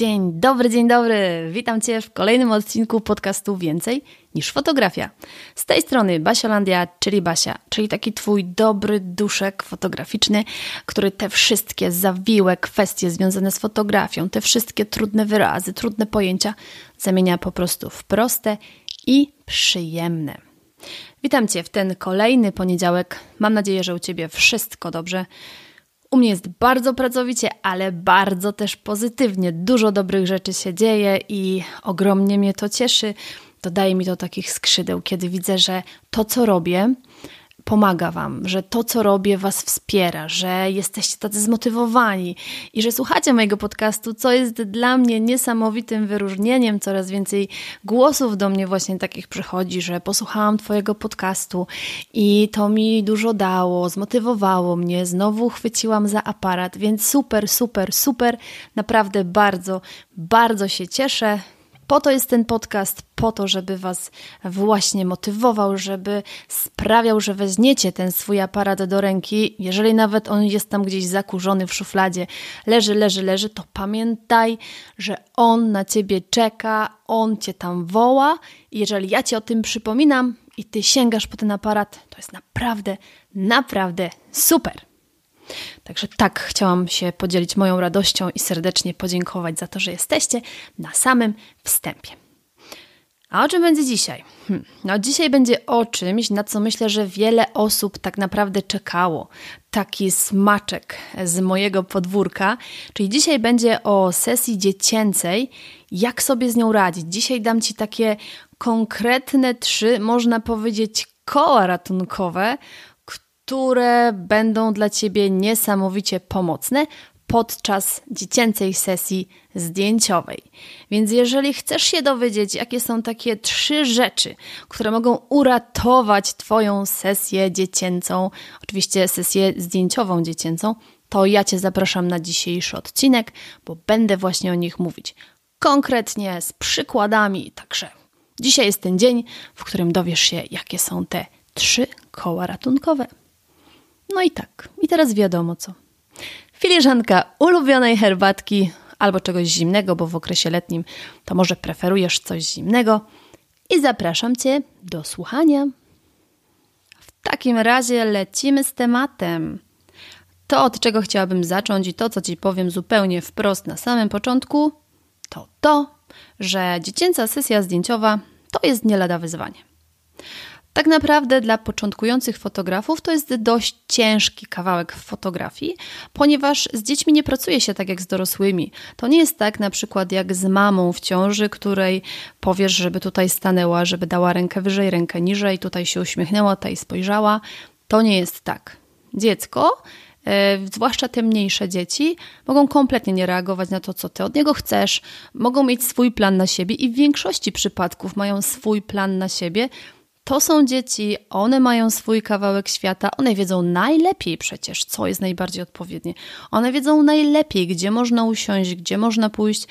Dzień dobry, dzień dobry. Witam Cię w kolejnym odcinku podcastu Więcej niż fotografia. Z tej strony Basiolandia, czyli Basia, czyli taki Twój dobry duszek fotograficzny, który te wszystkie zawiłe kwestie związane z fotografią, te wszystkie trudne wyrazy, trudne pojęcia zamienia po prostu w proste i przyjemne. Witam Cię w ten kolejny poniedziałek. Mam nadzieję, że u Ciebie wszystko dobrze. U mnie jest bardzo pracowicie, ale bardzo też pozytywnie. Dużo dobrych rzeczy się dzieje i ogromnie mnie to cieszy. Dodaje mi to takich skrzydeł, kiedy widzę, że to, co robię, pomaga Wam, że to, co robię, Was wspiera, że jesteście tacy zmotywowani i że słuchacie mojego podcastu, co jest dla mnie niesamowitym wyróżnieniem. Coraz więcej głosów do mnie właśnie takich przychodzi, że posłuchałam Twojego podcastu i to mi dużo dało, zmotywowało mnie, znowu chwyciłam za aparat, więc super, super, super. Naprawdę bardzo, bardzo się cieszę. Po to jest ten podcast, po to, żeby Was właśnie motywował, żeby sprawiał, że weźmiecie ten swój aparat do ręki. Jeżeli nawet on jest tam gdzieś zakurzony w szufladzie, leży, leży, leży, to pamiętaj, że on na Ciebie czeka, on Cię tam woła. Jeżeli ja Ci o tym przypominam i Ty sięgasz po ten aparat, to jest naprawdę, naprawdę super. Także tak chciałam się podzielić moją radością i serdecznie podziękować za to, że jesteście na samym wstępie. A o czym będzie dzisiaj? Hm. No, dzisiaj będzie o czymś, na co myślę, że wiele osób tak naprawdę czekało. Taki smaczek z mojego podwórka. Czyli dzisiaj będzie o sesji dziecięcej, jak sobie z nią radzić. Dzisiaj dam Ci takie konkretne trzy, można powiedzieć, koła ratunkowe, które będą dla Ciebie niesamowicie pomocne podczas dziecięcej sesji zdjęciowej. Więc jeżeli chcesz się dowiedzieć, jakie są takie trzy rzeczy, które mogą uratować Twoją sesję dziecięcą, oczywiście sesję zdjęciową dziecięcą, to ja Cię zapraszam na dzisiejszy odcinek, bo będę właśnie o nich mówić konkretnie, z przykładami. Także dzisiaj jest ten dzień, w którym dowiesz się, jakie są te trzy koła ratunkowe. No i tak, i teraz wiadomo co. Filiżanka ulubionej herbatki albo czegoś zimnego, bo w okresie letnim to może preferujesz coś zimnego. I zapraszam Cię do słuchania. W takim razie lecimy z tematem. To, od czego chciałabym zacząć i to, co Ci powiem zupełnie wprost na samym początku, to to, że dziecięca sesja zdjęciowa to jest nie lada wyzwanie. Tak naprawdę dla początkujących fotografów to jest dość ciężki kawałek fotografii, ponieważ z dziećmi nie pracuje się tak jak z dorosłymi. To nie jest tak na przykład jak z mamą w ciąży, której powiesz, żeby tutaj stanęła, żeby dała rękę wyżej, rękę niżej, tutaj się uśmiechnęła, tutaj spojrzała. To nie jest tak. Dziecko e, zwłaszcza te mniejsze dzieci, mogą kompletnie nie reagować na to, co ty od niego chcesz, mogą mieć swój plan na siebie i w większości przypadków mają swój plan na siebie, to są dzieci, one mają swój kawałek świata, one wiedzą najlepiej przecież, co jest najbardziej odpowiednie. One wiedzą najlepiej, gdzie można usiąść, gdzie można pójść.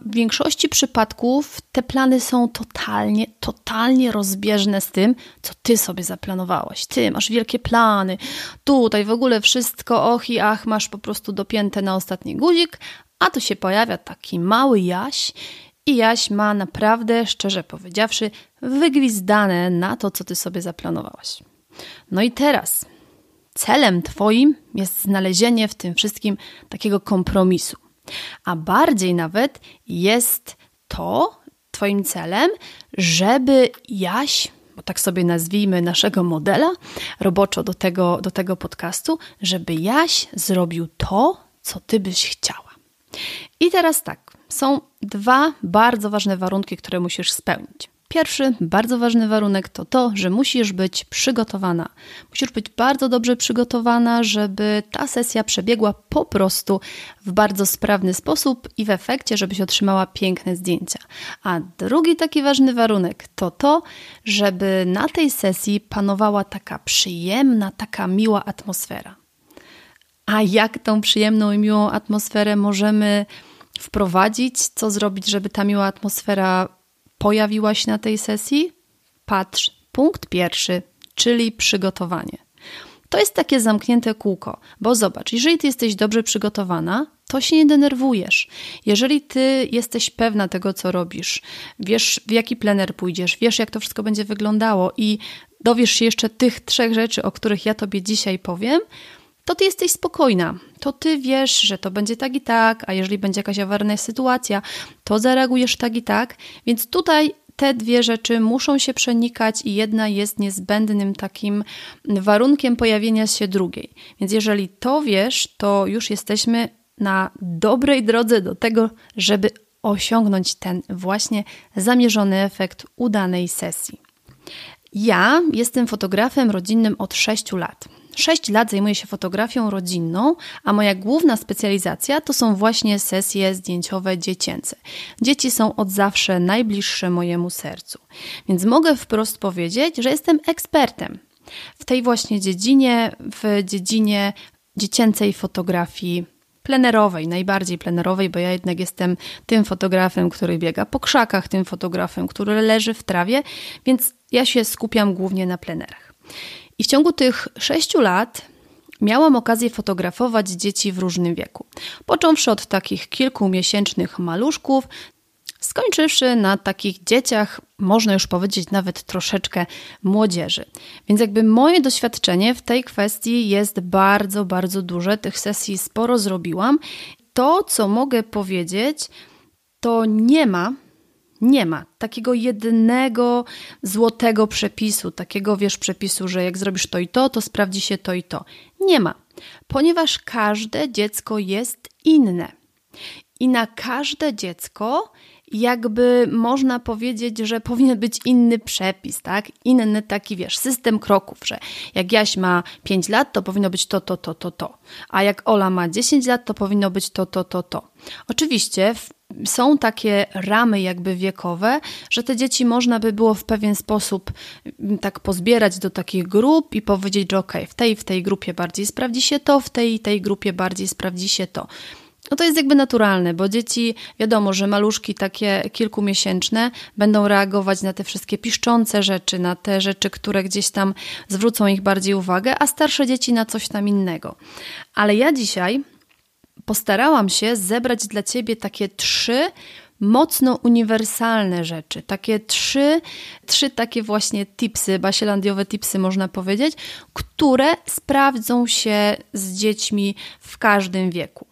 W większości przypadków te plany są totalnie, totalnie rozbieżne z tym, co ty sobie zaplanowałaś. Ty masz wielkie plany, tutaj w ogóle wszystko, och i ach, masz po prostu dopięte na ostatni guzik, a tu się pojawia taki mały jaś i Jaś ma naprawdę, szczerze powiedziawszy, wygwizdane na to, co ty sobie zaplanowałaś. No i teraz celem Twoim jest znalezienie w tym wszystkim takiego kompromisu. A bardziej nawet jest to Twoim celem, żeby Jaś bo tak sobie nazwijmy naszego modela, roboczo do tego, do tego podcastu, żeby Jaś zrobił to, co ty byś chciała. I teraz tak, są dwa bardzo ważne warunki, które musisz spełnić. Pierwszy, bardzo ważny warunek to to, że musisz być przygotowana. Musisz być bardzo dobrze przygotowana, żeby ta sesja przebiegła po prostu w bardzo sprawny sposób i w efekcie, żebyś otrzymała piękne zdjęcia. A drugi taki ważny warunek to to, żeby na tej sesji panowała taka przyjemna, taka miła atmosfera. A jak tą przyjemną i miłą atmosferę możemy wprowadzić? Co zrobić, żeby ta miła atmosfera pojawiłaś na tej sesji? Patrz, punkt pierwszy, czyli przygotowanie. To jest takie zamknięte kółko, bo zobacz, jeżeli ty jesteś dobrze przygotowana, to się nie denerwujesz. Jeżeli ty jesteś pewna tego, co robisz, wiesz, w jaki plener pójdziesz, wiesz, jak to wszystko będzie wyglądało i dowiesz się jeszcze tych trzech rzeczy, o których ja tobie dzisiaj powiem, to ty jesteś spokojna. To ty wiesz, że to będzie tak i tak, a jeżeli będzie jakaś awaryjna sytuacja, to zareagujesz tak i tak. Więc tutaj te dwie rzeczy muszą się przenikać i jedna jest niezbędnym takim warunkiem pojawienia się drugiej. Więc jeżeli to wiesz, to już jesteśmy na dobrej drodze do tego, żeby osiągnąć ten właśnie zamierzony efekt udanej sesji. Ja jestem fotografem rodzinnym od 6 lat. 6 lat zajmuję się fotografią rodzinną, a moja główna specjalizacja to są właśnie sesje zdjęciowe dziecięce. Dzieci są od zawsze najbliższe mojemu sercu, więc mogę wprost powiedzieć, że jestem ekspertem w tej właśnie dziedzinie, w dziedzinie dziecięcej fotografii plenerowej, najbardziej plenerowej, bo ja jednak jestem tym fotografem, który biega po krzakach, tym fotografem, który leży w trawie, więc ja się skupiam głównie na plenerach. I w ciągu tych sześciu lat miałam okazję fotografować dzieci w różnym wieku. Począwszy od takich kilkumiesięcznych maluszków, skończywszy na takich dzieciach, można już powiedzieć nawet troszeczkę młodzieży. Więc jakby moje doświadczenie w tej kwestii jest bardzo, bardzo duże. Tych sesji sporo zrobiłam. To, co mogę powiedzieć, to nie ma nie ma takiego jednego złotego przepisu, takiego wiesz przepisu, że jak zrobisz to i to, to sprawdzi się to i to. Nie ma, ponieważ każde dziecko jest inne. I na każde dziecko jakby można powiedzieć, że powinien być inny przepis, tak? Inny taki, wiesz, system kroków, że jak Jaś ma 5 lat, to powinno być to, to, to, to, to. A jak Ola ma 10 lat, to powinno być to, to, to, to. Oczywiście są takie ramy jakby wiekowe, że te dzieci można by było w pewien sposób mm, tak pozbierać do takich grup i powiedzieć, że ok, w tej w tej grupie bardziej sprawdzi się to, w tej tej grupie bardziej sprawdzi się to. No to jest jakby naturalne, bo dzieci, wiadomo, że maluszki takie kilkumiesięczne będą reagować na te wszystkie piszczące rzeczy, na te rzeczy, które gdzieś tam zwrócą ich bardziej uwagę, a starsze dzieci na coś tam innego. Ale ja dzisiaj postarałam się zebrać dla Ciebie takie trzy mocno uniwersalne rzeczy. Takie trzy, trzy takie właśnie tipsy, basielandiowe tipsy można powiedzieć, które sprawdzą się z dziećmi w każdym wieku.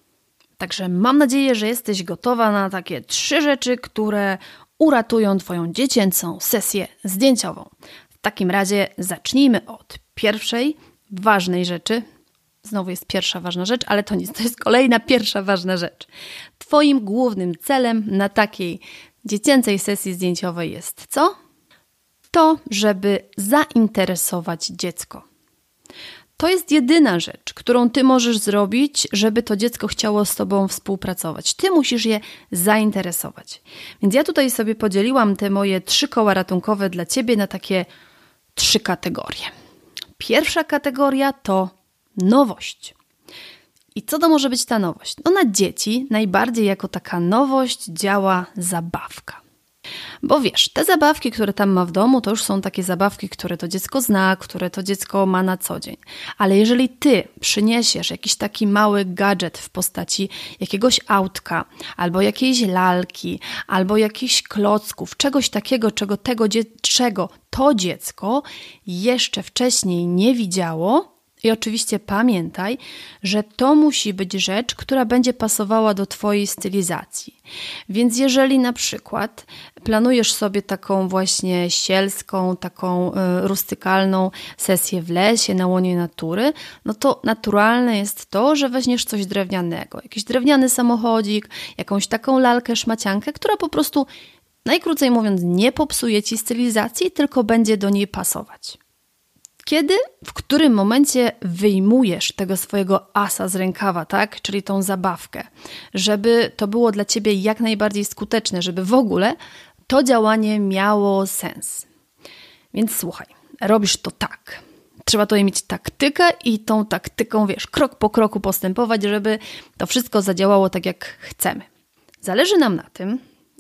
Także mam nadzieję, że jesteś gotowa na takie trzy rzeczy, które uratują Twoją dziecięcą sesję zdjęciową. W takim razie zacznijmy od pierwszej ważnej rzeczy, Znowu jest pierwsza ważna rzecz, ale to nic, to jest kolejna pierwsza ważna rzecz. Twoim głównym celem na takiej dziecięcej sesji zdjęciowej jest co? To, żeby zainteresować dziecko. To jest jedyna rzecz, którą ty możesz zrobić, żeby to dziecko chciało z tobą współpracować. Ty musisz je zainteresować. Więc ja tutaj sobie podzieliłam te moje trzy koła ratunkowe dla ciebie na takie trzy kategorie. Pierwsza kategoria to nowość. I co to może być ta nowość? No na dzieci najbardziej jako taka nowość działa zabawka. Bo wiesz, te zabawki, które tam ma w domu, to już są takie zabawki, które to dziecko zna, które to dziecko ma na co dzień. Ale jeżeli ty przyniesiesz jakiś taki mały gadżet w postaci jakiegoś autka, albo jakiejś lalki, albo jakichś klocków, czegoś takiego, czego tego czego to dziecko jeszcze wcześniej nie widziało, I oczywiście pamiętaj, że to musi być rzecz, która będzie pasowała do Twojej stylizacji. Więc jeżeli na przykład planujesz sobie taką właśnie sielską, taką y, rustykalną sesję w lesie, na łonie natury, no to naturalne jest to, że weźmiesz coś drewnianego. Jakiś drewniany samochodzik, jakąś taką lalkę, szmaciankę, która po prostu, najkrócej mówiąc, nie popsuje Ci stylizacji, tylko będzie do niej pasować. Kiedy, w którym momencie wyjmujesz tego swojego asa z rękawa, tak? Czyli tą zabawkę, żeby to było dla ciebie jak najbardziej skuteczne, żeby w ogóle to działanie miało sens. Więc słuchaj, robisz to tak. Trzeba tutaj mieć taktykę i tą taktyką, wiesz, krok po kroku postępować, żeby to wszystko zadziałało tak, jak chcemy. Zależy nam na tym,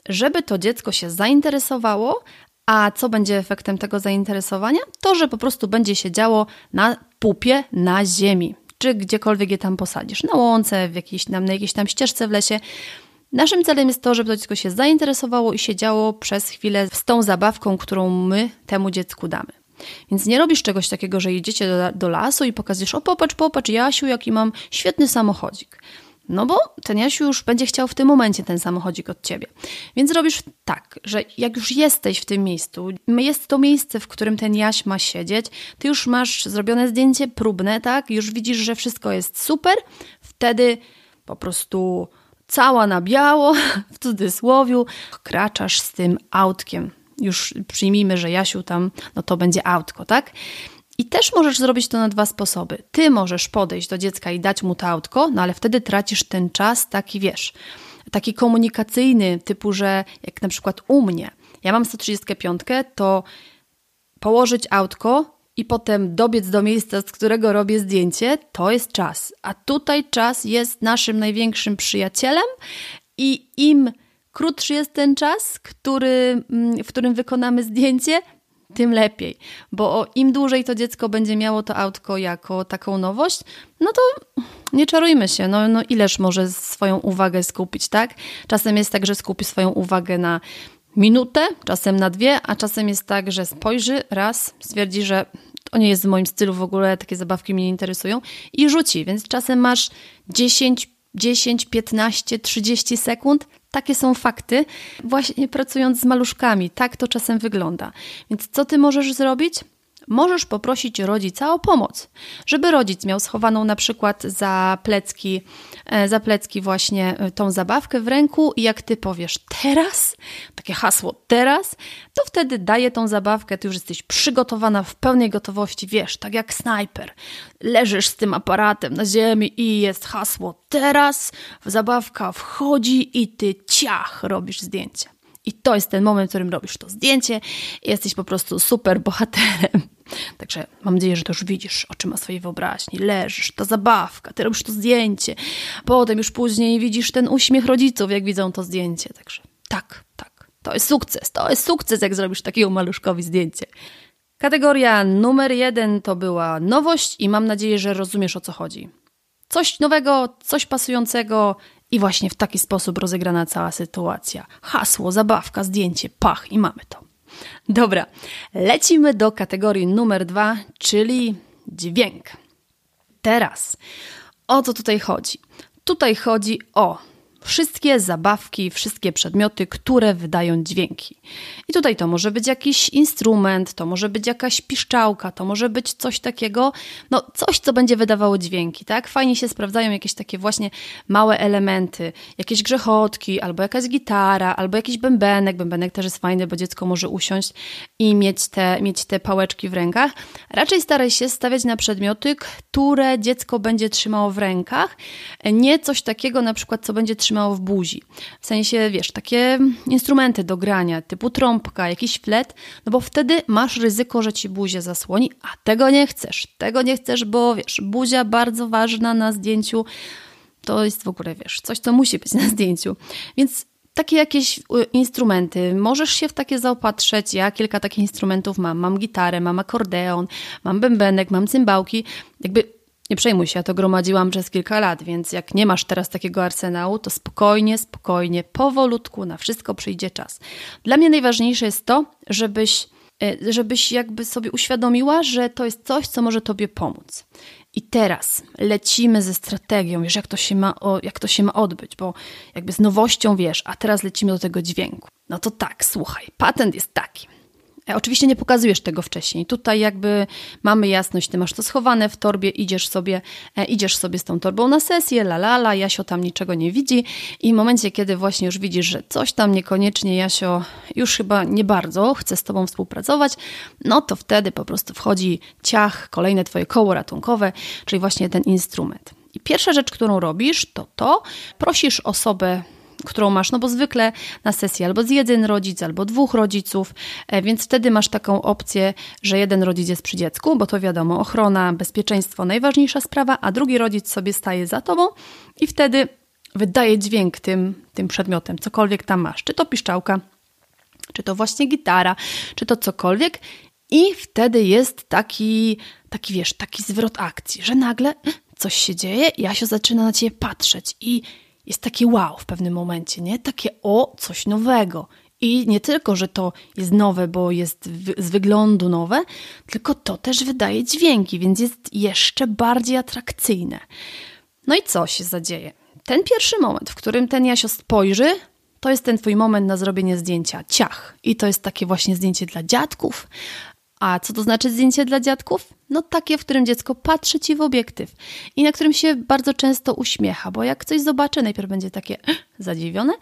żeby to dziecko się zainteresowało, a co będzie efektem tego zainteresowania? To, że po prostu będzie się działo na pupie, na ziemi, czy gdziekolwiek je tam posadzisz, na łące, w jakiejś, na, na jakiejś tam ścieżce w lesie. Naszym celem jest to, żeby to dziecko się zainteresowało i siedziało przez chwilę z tą zabawką, którą my temu dziecku damy. Więc nie robisz czegoś takiego, że jedziecie do, do lasu i pokazujesz, o popatrz, popatrz, Jasiu, jaki mam świetny samochodzik. No bo ten Jasiu już będzie chciał w tym momencie ten samochodzik od ciebie. Więc robisz tak, że jak już jesteś w tym miejscu, jest to miejsce, w którym ten Jaś ma siedzieć, ty już masz zrobione zdjęcie próbne, tak? Już widzisz, że wszystko jest super, wtedy po prostu cała na biało, w cudzysłowiu, kraczasz z tym autkiem. Już przyjmijmy, że Jasiu tam, no to będzie autko, tak? I też możesz zrobić to na dwa sposoby. Ty możesz podejść do dziecka i dać mu to autko, no ale wtedy tracisz ten czas taki, wiesz, taki komunikacyjny, typu, że jak na przykład u mnie, ja mam 135, to położyć autko i potem dobiec do miejsca, z którego robię zdjęcie, to jest czas. A tutaj czas jest naszym największym przyjacielem i im krótszy jest ten czas, który, mm, w którym wykonamy zdjęcie, tym lepiej, bo im dłużej to dziecko będzie miało to autko jako taką nowość, no to nie czarujmy się, no, no ileż może swoją uwagę skupić, tak? Czasem jest tak, że skupi swoją uwagę na minutę, czasem na dwie, a czasem jest tak, że spojrzy raz, stwierdzi, że to nie jest w moim stylu w ogóle, takie zabawki mnie nie interesują i rzuci, więc czasem masz 10, 10, 15, 30 sekund takie są fakty, właśnie pracując z maluszkami. Tak to czasem wygląda. Więc co ty możesz zrobić? Możesz poprosić rodzica o pomoc, żeby rodzic miał schowaną na przykład za plecki, e, za plecki właśnie e, tą zabawkę w ręku i jak ty powiesz teraz, takie hasło teraz, to wtedy daje tą zabawkę, ty już jesteś przygotowana w pełnej gotowości, wiesz, tak jak snajper. Leżysz z tym aparatem na ziemi i jest hasło teraz, zabawka wchodzi i ty ciach robisz zdjęcie. I to jest ten moment, w którym robisz to zdjęcie i jesteś po prostu super bohaterem. Także mam nadzieję, że to już widzisz oczyma swojej wyobraźni. Leżysz, ta zabawka, ty robisz to zdjęcie. Potem już później widzisz ten uśmiech rodziców, jak widzą to zdjęcie. Także tak, tak. To jest sukces. To jest sukces, jak zrobisz takiego maluszkowi zdjęcie. Kategoria numer jeden to była nowość i mam nadzieję, że rozumiesz o co chodzi. Coś nowego, coś pasującego i właśnie w taki sposób rozegrana cała sytuacja. Hasło, zabawka, zdjęcie, pach i mamy to. Dobra, lecimy do kategorii numer dwa, czyli dźwięk. Teraz, o co tutaj chodzi? Tutaj chodzi o wszystkie zabawki, wszystkie przedmioty, które wydają dźwięki. I tutaj to może być jakiś instrument, to może być jakaś piszczałka, to może być coś takiego, no coś, co będzie wydawało dźwięki, tak? Fajnie się sprawdzają jakieś takie właśnie małe elementy, jakieś grzechotki, albo jakaś gitara, albo jakiś bębenek. Bębenek też jest fajny, bo dziecko może usiąść i mieć te, mieć te pałeczki w rękach. Raczej staraj się stawiać na przedmioty, które dziecko będzie trzymało w rękach, nie coś takiego na przykład, co będzie trzymało trzymało w buzi. W sensie, wiesz, takie instrumenty do grania, typu trąbka, jakiś flet, no bo wtedy masz ryzyko, że ci buzię zasłoni, a tego nie chcesz. Tego nie chcesz, bo wiesz, buzia bardzo ważna na zdjęciu. To jest w ogóle, wiesz, coś, co musi być na zdjęciu. Więc takie jakieś y, instrumenty. Możesz się w takie zaopatrzeć. Ja kilka takich instrumentów mam. Mam gitarę, mam akordeon, mam bębenek, mam cymbałki. Jakby nie przejmuj się, ja to gromadziłam przez kilka lat, więc jak nie masz teraz takiego arsenału, to spokojnie, spokojnie, powolutku, na wszystko przyjdzie czas. Dla mnie najważniejsze jest to, żebyś, e, żebyś jakby sobie uświadomiła, że to jest coś, co może Tobie pomóc. I teraz lecimy ze strategią, wiesz, jak to, się ma, jak to się ma odbyć, bo jakby z nowością wiesz, a teraz lecimy do tego dźwięku. No to tak, słuchaj, patent jest taki. E, oczywiście nie pokazujesz tego wcześniej. Tutaj jakby mamy jasność, ty masz to schowane w torbie, idziesz sobie, e, idziesz sobie z tą torbą na sesję, la la la, Jasio tam niczego nie widzi i w momencie, kiedy właśnie już widzisz, że coś tam niekoniecznie Jasio już chyba nie bardzo chce z tobą współpracować, no to wtedy po prostu wchodzi ciach, kolejne twoje koło ratunkowe, czyli właśnie ten instrument. I pierwsza rzecz, którą robisz, to to, prosisz osobę którą masz, no bo zwykle na sesji albo z jeden rodzic, albo dwóch rodziców, e, więc wtedy masz taką opcję, że jeden rodzic jest przy dziecku, bo to wiadomo, ochrona, bezpieczeństwo najważniejsza sprawa, a drugi rodzic sobie staje za tobą i wtedy wydaje dźwięk tym, tym przedmiotem, cokolwiek tam masz, czy to piszczałka, czy to właśnie gitara, czy to cokolwiek. I wtedy jest taki, taki wiesz, taki zwrot akcji, że nagle coś się dzieje, Jasio zaczyna na ciebie patrzeć i jest takie wow w pewnym momencie, nie? Takie o, coś nowego. I nie tylko, że to jest nowe, bo jest z wyglądu nowe, tylko to też wydaje dźwięki, więc jest jeszcze bardziej atrakcyjne. No i co się zadzieje? Ten pierwszy moment, w którym ten Jasio spojrzy, to jest ten twój moment na zrobienie zdjęcia ciach. I to jest takie właśnie zdjęcie dla dziadków, a co to znaczy zdjęcie dla dziadków? No takie, w którym dziecko patrzy ci w obiektyw i na którym się bardzo często uśmiecha, bo jak coś zobaczy, najpierw będzie takie zadziwione,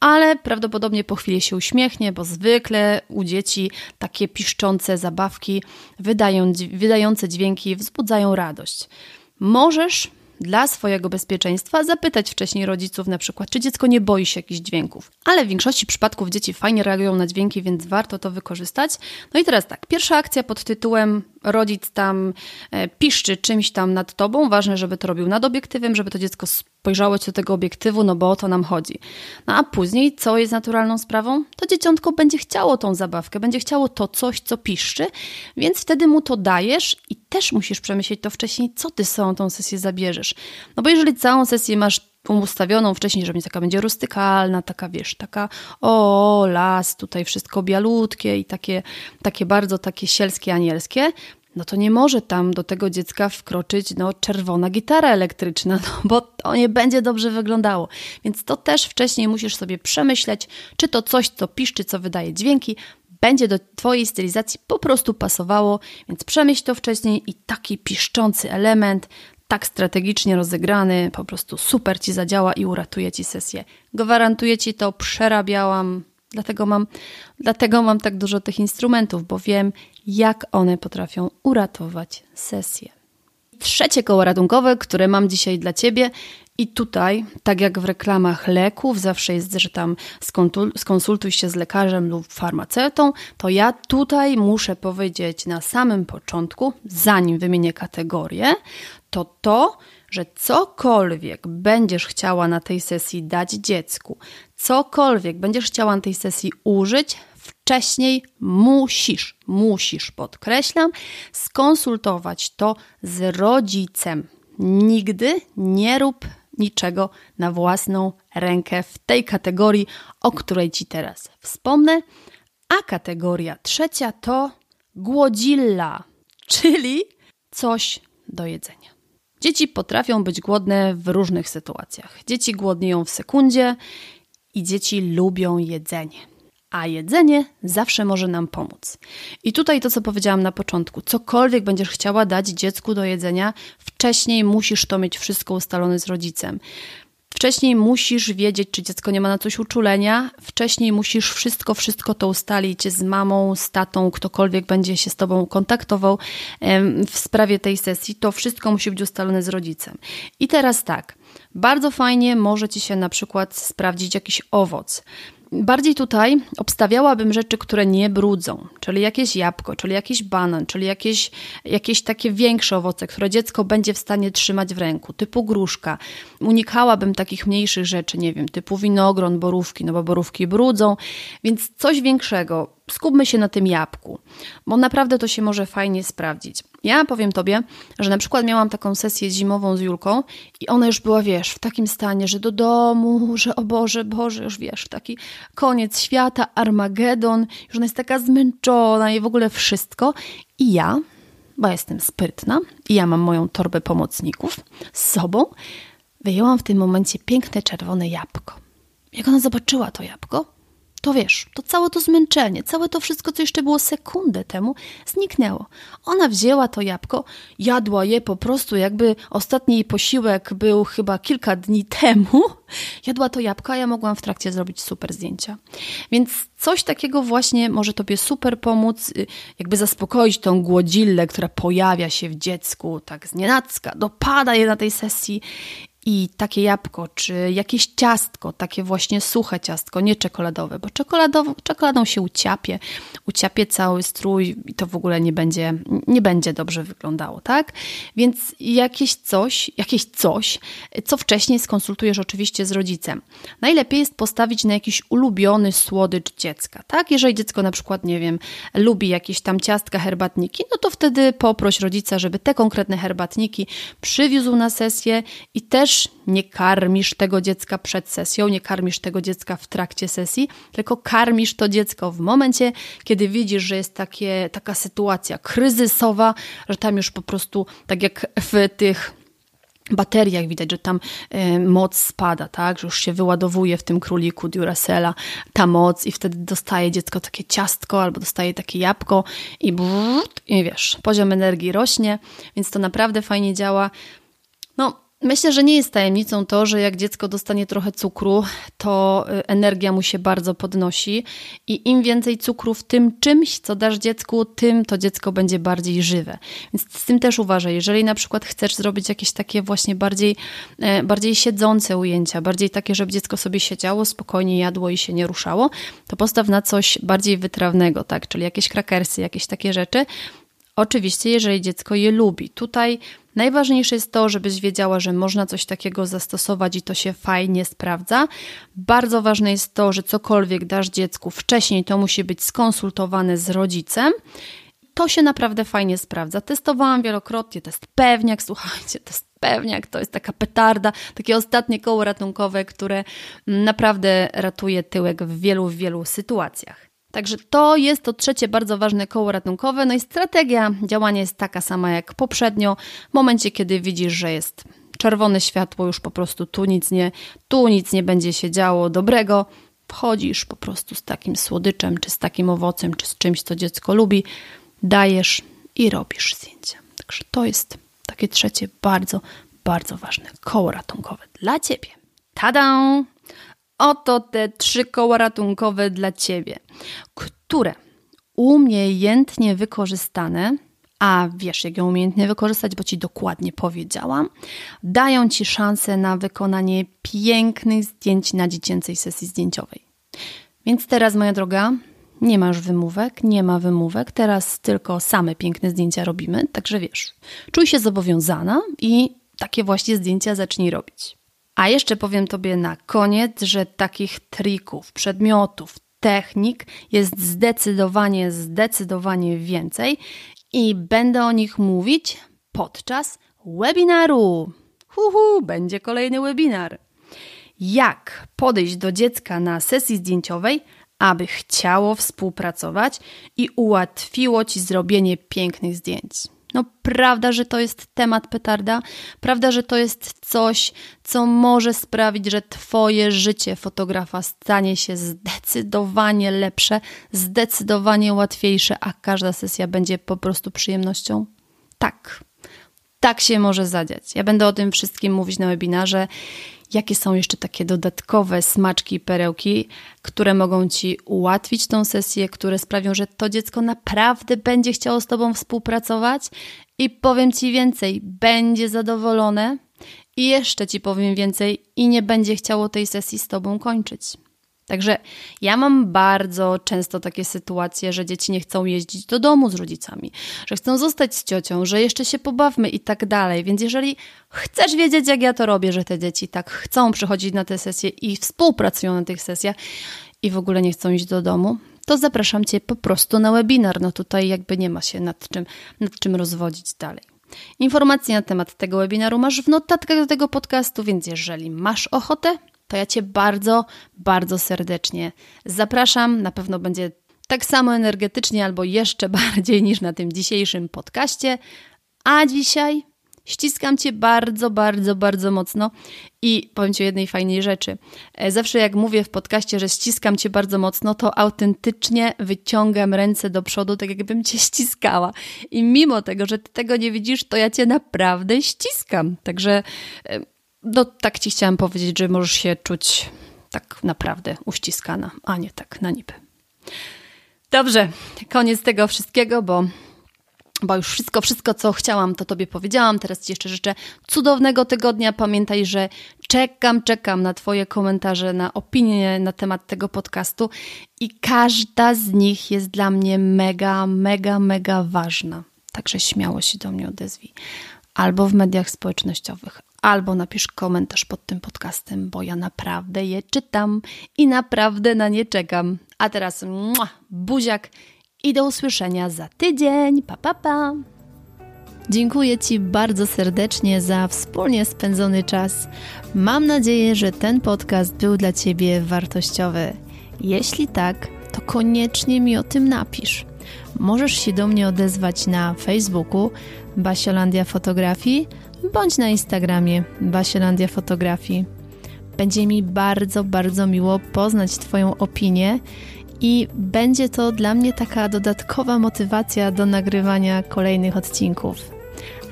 ale prawdopodobnie po chwili się uśmiechnie, bo zwykle u dzieci takie piszczące zabawki wydają, wydające dźwięki wzbudzają radość. Możesz dla swojego bezpieczeństwa zapytać wcześniej rodziców na przykład, czy dziecko nie boi się jakichś dźwięków. Ale w większości przypadków dzieci fajnie reagują na dźwięki, więc warto to wykorzystać. No i teraz tak, pierwsza akcja pod tytułem rodzic tam e, piszczy czymś tam nad tobą. Ważne, żeby to robił nad obiektywem, żeby to dziecko spojrzało ci do tego obiektywu, no bo o to nam chodzi. No a później, co jest naturalną sprawą? To dzieciątko będzie chciało tą zabawkę, będzie chciało to coś, co piszczy, więc wtedy mu to dajesz i też musisz przemyśleć to wcześniej, co ty z tą sesję zabierzesz. No bo jeżeli całą sesję masz ustawioną wcześniej, żeby taka będzie rustykalna, taka wiesz, taka o, las, tutaj wszystko bialutkie i takie, takie bardzo takie sielskie, anielskie, no to nie może tam do tego dziecka wkroczyć no, czerwona gitara elektryczna, no, bo to nie będzie dobrze wyglądało. Więc to też wcześniej musisz sobie przemyśleć, czy to coś, co piszczy, co wydaje dźwięki, będzie do Twojej stylizacji po prostu pasowało, więc przemyśl to wcześniej i taki piszczący element, tak strategicznie rozegrany, po prostu super Ci zadziała i uratuje Ci sesję. Gwarantuję Ci to, przerabiałam, dlatego mam, dlatego mam tak dużo tych instrumentów, bo wiem, jak one potrafią uratować sesję. Trzecie koło ratunkowe, które mam dzisiaj dla Ciebie, i tutaj, tak jak w reklamach leków, zawsze jest, że tam skonsultuj się z lekarzem lub farmaceutą, to ja tutaj muszę powiedzieć na samym początku, zanim wymienię kategorię, to to, że cokolwiek będziesz chciała na tej sesji dać dziecku, cokolwiek będziesz chciała na tej sesji użyć, wcześniej musisz, musisz, podkreślam, skonsultować to z rodzicem. Nigdy nie rób niczego na własną rękę w tej kategorii, o której Ci teraz wspomnę. A kategoria trzecia to głodzilla, czyli coś do jedzenia. Dzieci potrafią być głodne w różnych sytuacjach. Dzieci głodnieją w sekundzie i dzieci lubią jedzenie. A jedzenie zawsze może nam pomóc. I tutaj to, co powiedziałam na początku: cokolwiek będziesz chciała dać dziecku do jedzenia, wcześniej musisz to mieć wszystko ustalone z rodzicem. Wcześniej musisz wiedzieć, czy dziecko nie ma na coś uczulenia. Wcześniej musisz wszystko, wszystko to ustalić z mamą, z tatą, ktokolwiek będzie się z tobą kontaktował w sprawie tej sesji. To wszystko musi być ustalone z rodzicem. I teraz tak. Bardzo fajnie może ci się na przykład sprawdzić jakiś owoc. Bardziej tutaj obstawiałabym rzeczy, które nie brudzą, czyli jakieś jabłko, czyli jakiś banan, czyli jakieś, jakieś takie większe owoce, które dziecko będzie w stanie trzymać w ręku, typu gruszka. Unikałabym takich mniejszych rzeczy, nie wiem, typu winogron, borówki, no bo borówki brudzą, więc coś większego, skupmy się na tym jabłku, bo naprawdę to się może fajnie sprawdzić. Ja powiem Tobie, że na przykład miałam taką sesję zimową z Julką i ona już była, wiesz, w takim stanie, że do domu, że o Boże, Boże, już wiesz, taki koniec świata, Armagedon, już ona jest taka zmęczona i w ogóle wszystko. I ja bo jestem sprytna i ja mam moją torbę pomocników z sobą, wyjęłam w tym momencie piękne czerwone jabłko. Jak ona zobaczyła to jabłko, to wiesz, to całe to zmęczenie, całe to wszystko, co jeszcze było sekundę temu, zniknęło. Ona wzięła to jabłko, jadła je po prostu, jakby ostatni jej posiłek był chyba kilka dni temu. Jadła to jabłko, a ja mogłam w trakcie zrobić super zdjęcia. Więc coś takiego właśnie może Tobie super pomóc, y, jakby zaspokoić tą głodzillę, która pojawia się w dziecku tak znienacka, dopada je na tej sesji i takie jabłko, czy jakieś ciastko, takie właśnie suche ciastko, nie czekoladowe, bo czekoladą się uciapie, uciapie cały strój i to w ogóle nie będzie, nie będzie dobrze wyglądało, tak? Więc jakieś coś, jakieś coś, co wcześniej skonsultujesz oczywiście z rodzicem. Najlepiej jest postawić na jakiś ulubiony słodycz dziecka, tak? Jeżeli dziecko na przykład, nie wiem, lubi jakieś tam ciastka, herbatniki, no to wtedy poproś rodzica, żeby te konkretne herbatniki przywiózł na sesję i też nie karmisz tego dziecka przed sesją, nie karmisz tego dziecka w trakcie sesji, tylko karmisz to dziecko w momencie, kiedy widzisz, że jest takie, taka sytuacja kryzysowa, że tam już po prostu, tak jak w tych bateriach widać, że tam y, moc spada, tak, że już się wyładowuje w tym króliku Duracella ta moc i wtedy dostaje dziecko takie ciastko albo dostaje takie jabłko i, brud, i wiesz, poziom energii rośnie, więc to naprawdę fajnie działa. No, Myślę, że nie jest tajemnicą to, że jak dziecko dostanie trochę cukru, to y, energia mu się bardzo podnosi i im więcej cukru w tym czymś, co dasz dziecku, tym to dziecko będzie bardziej żywe. Więc z tym też uważaj. Jeżeli na przykład chcesz zrobić jakieś takie właśnie bardziej, e, bardziej siedzące ujęcia, bardziej takie, żeby dziecko sobie siedziało, spokojnie jadło i się nie ruszało, to postaw na coś bardziej wytrawnego, tak? Czyli jakieś krakersy, jakieś takie rzeczy. Oczywiście, jeżeli dziecko je lubi. Tutaj Najważniejsze jest to, żebyś wiedziała, że można coś takiego zastosować i to się fajnie sprawdza. Bardzo ważne jest to, że cokolwiek dasz dziecku wcześniej, to musi być skonsultowane z rodzicem. To się naprawdę fajnie sprawdza. Testowałam wielokrotnie, to jest pewniak, słuchajcie, to jest pewniak, to jest taka petarda, takie ostatnie koło ratunkowe, które naprawdę ratuje tyłek w wielu, wielu sytuacjach. Także to jest to trzecie bardzo ważne koło ratunkowe. No i strategia działania jest taka sama jak poprzednio. W momencie, kiedy widzisz, że jest czerwone światło, już po prostu tu nic nie, tu nic nie będzie się działo dobrego, wchodzisz po prostu z takim słodyczem, czy z takim owocem, czy z czymś, co dziecko lubi, dajesz i robisz zdjęcia. Także to jest takie trzecie bardzo, bardzo ważne koło ratunkowe dla Ciebie. Tada! Oto te trzy koła ratunkowe dla Ciebie, które umiejętnie wykorzystane, a wiesz, jak ją umiejętnie wykorzystać, bo Ci dokładnie powiedziałam, dają Ci szansę na wykonanie pięknych zdjęć na dziecięcej sesji zdjęciowej. Więc teraz, moja droga, nie masz wymówek, nie ma wymówek, teraz tylko same piękne zdjęcia robimy, także wiesz, czuj się zobowiązana i takie właśnie zdjęcia zacznij robić. A jeszcze powiem Tobie na koniec, że takich trików, przedmiotów, technik jest zdecydowanie, zdecydowanie więcej i będę o nich mówić podczas webinaru. Huhu, będzie kolejny webinar. Jak podejść do dziecka na sesji zdjęciowej, aby chciało współpracować i ułatwiło Ci zrobienie pięknych zdjęć. No, prawda, że to jest temat petarda, prawda, że to jest coś, co może sprawić, że Twoje życie fotografa stanie się zdecydowanie lepsze, zdecydowanie łatwiejsze, a każda sesja będzie po prostu przyjemnością? Tak, tak się może zadziać. Ja będę o tym wszystkim mówić na webinarze jakie są jeszcze takie dodatkowe smaczki i perełki, które mogą Ci ułatwić tą sesję, które sprawią, że to dziecko naprawdę będzie chciało z Tobą współpracować i powiem Ci więcej, będzie zadowolone i jeszcze Ci powiem więcej i nie będzie chciało tej sesji z Tobą kończyć. Także ja mam bardzo często takie sytuacje, że dzieci nie chcą jeździć do domu z rodzicami, że chcą zostać z ciocią, że jeszcze się pobawmy i tak dalej. Więc jeżeli chcesz wiedzieć, jak ja to robię, że te dzieci tak chcą przychodzić na te sesje i współpracują na tych sesjach i w ogóle nie chcą iść do domu, to zapraszam Cię po prostu na webinar. No tutaj jakby nie ma się nad czym, nad czym rozwodzić dalej. Informacje na temat tego webinaru masz w notatkach do tego podcastu, więc jeżeli masz ochotę, to ja Cię bardzo, bardzo serdecznie zapraszam. Na pewno będzie tak samo energetycznie albo jeszcze bardziej niż na tym dzisiejszym podcaście. A dzisiaj ściskam Cię bardzo, bardzo, bardzo mocno i powiem Ci o jednej fajnej rzeczy. E, zawsze jak mówię w podcaście, że ściskam Cię bardzo mocno, to autentycznie wyciągam ręce do przodu, tak jakbym Cię ściskała. I mimo tego, że Ty tego nie widzisz, to ja Cię naprawdę ściskam. Także e, no, tak Ci chciałam powiedzieć, że możesz się czuć tak naprawdę uściskana, a nie tak na niby. Dobrze, koniec tego wszystkiego, bo, bo już wszystko, wszystko, co chciałam, to Tobie powiedziałam. Teraz Ci jeszcze życzę cudownego tygodnia. Pamiętaj, że czekam, czekam na Twoje komentarze, na opinie na temat tego podcastu i każda z nich jest dla mnie mega, mega, mega ważna. Także śmiało się do mnie odezwij. Albo w mediach społecznościowych, albo napisz komentarz pod tym podcastem, bo ja naprawdę je czytam i naprawdę na nie czekam. A teraz mua, buziak i do usłyszenia za tydzień. Pa, pa, pa. Dziękuję Ci bardzo serdecznie za wspólnie spędzony czas. Mam nadzieję, że ten podcast był dla Ciebie wartościowy. Jeśli tak, to koniecznie mi o tym napisz. Możesz się do mnie odezwać na Facebooku Basiolandia Fotografii bądź na Instagramie Basiolandia Fotografii. Będzie mi bardzo, bardzo miło poznać Twoją opinię i będzie to dla mnie taka dodatkowa motywacja do nagrywania kolejnych odcinków.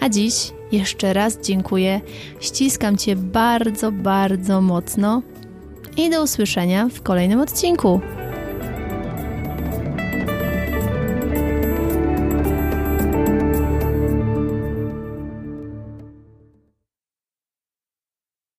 A dziś jeszcze raz dziękuję, ściskam Cię bardzo, bardzo mocno i do usłyszenia w kolejnym odcinku.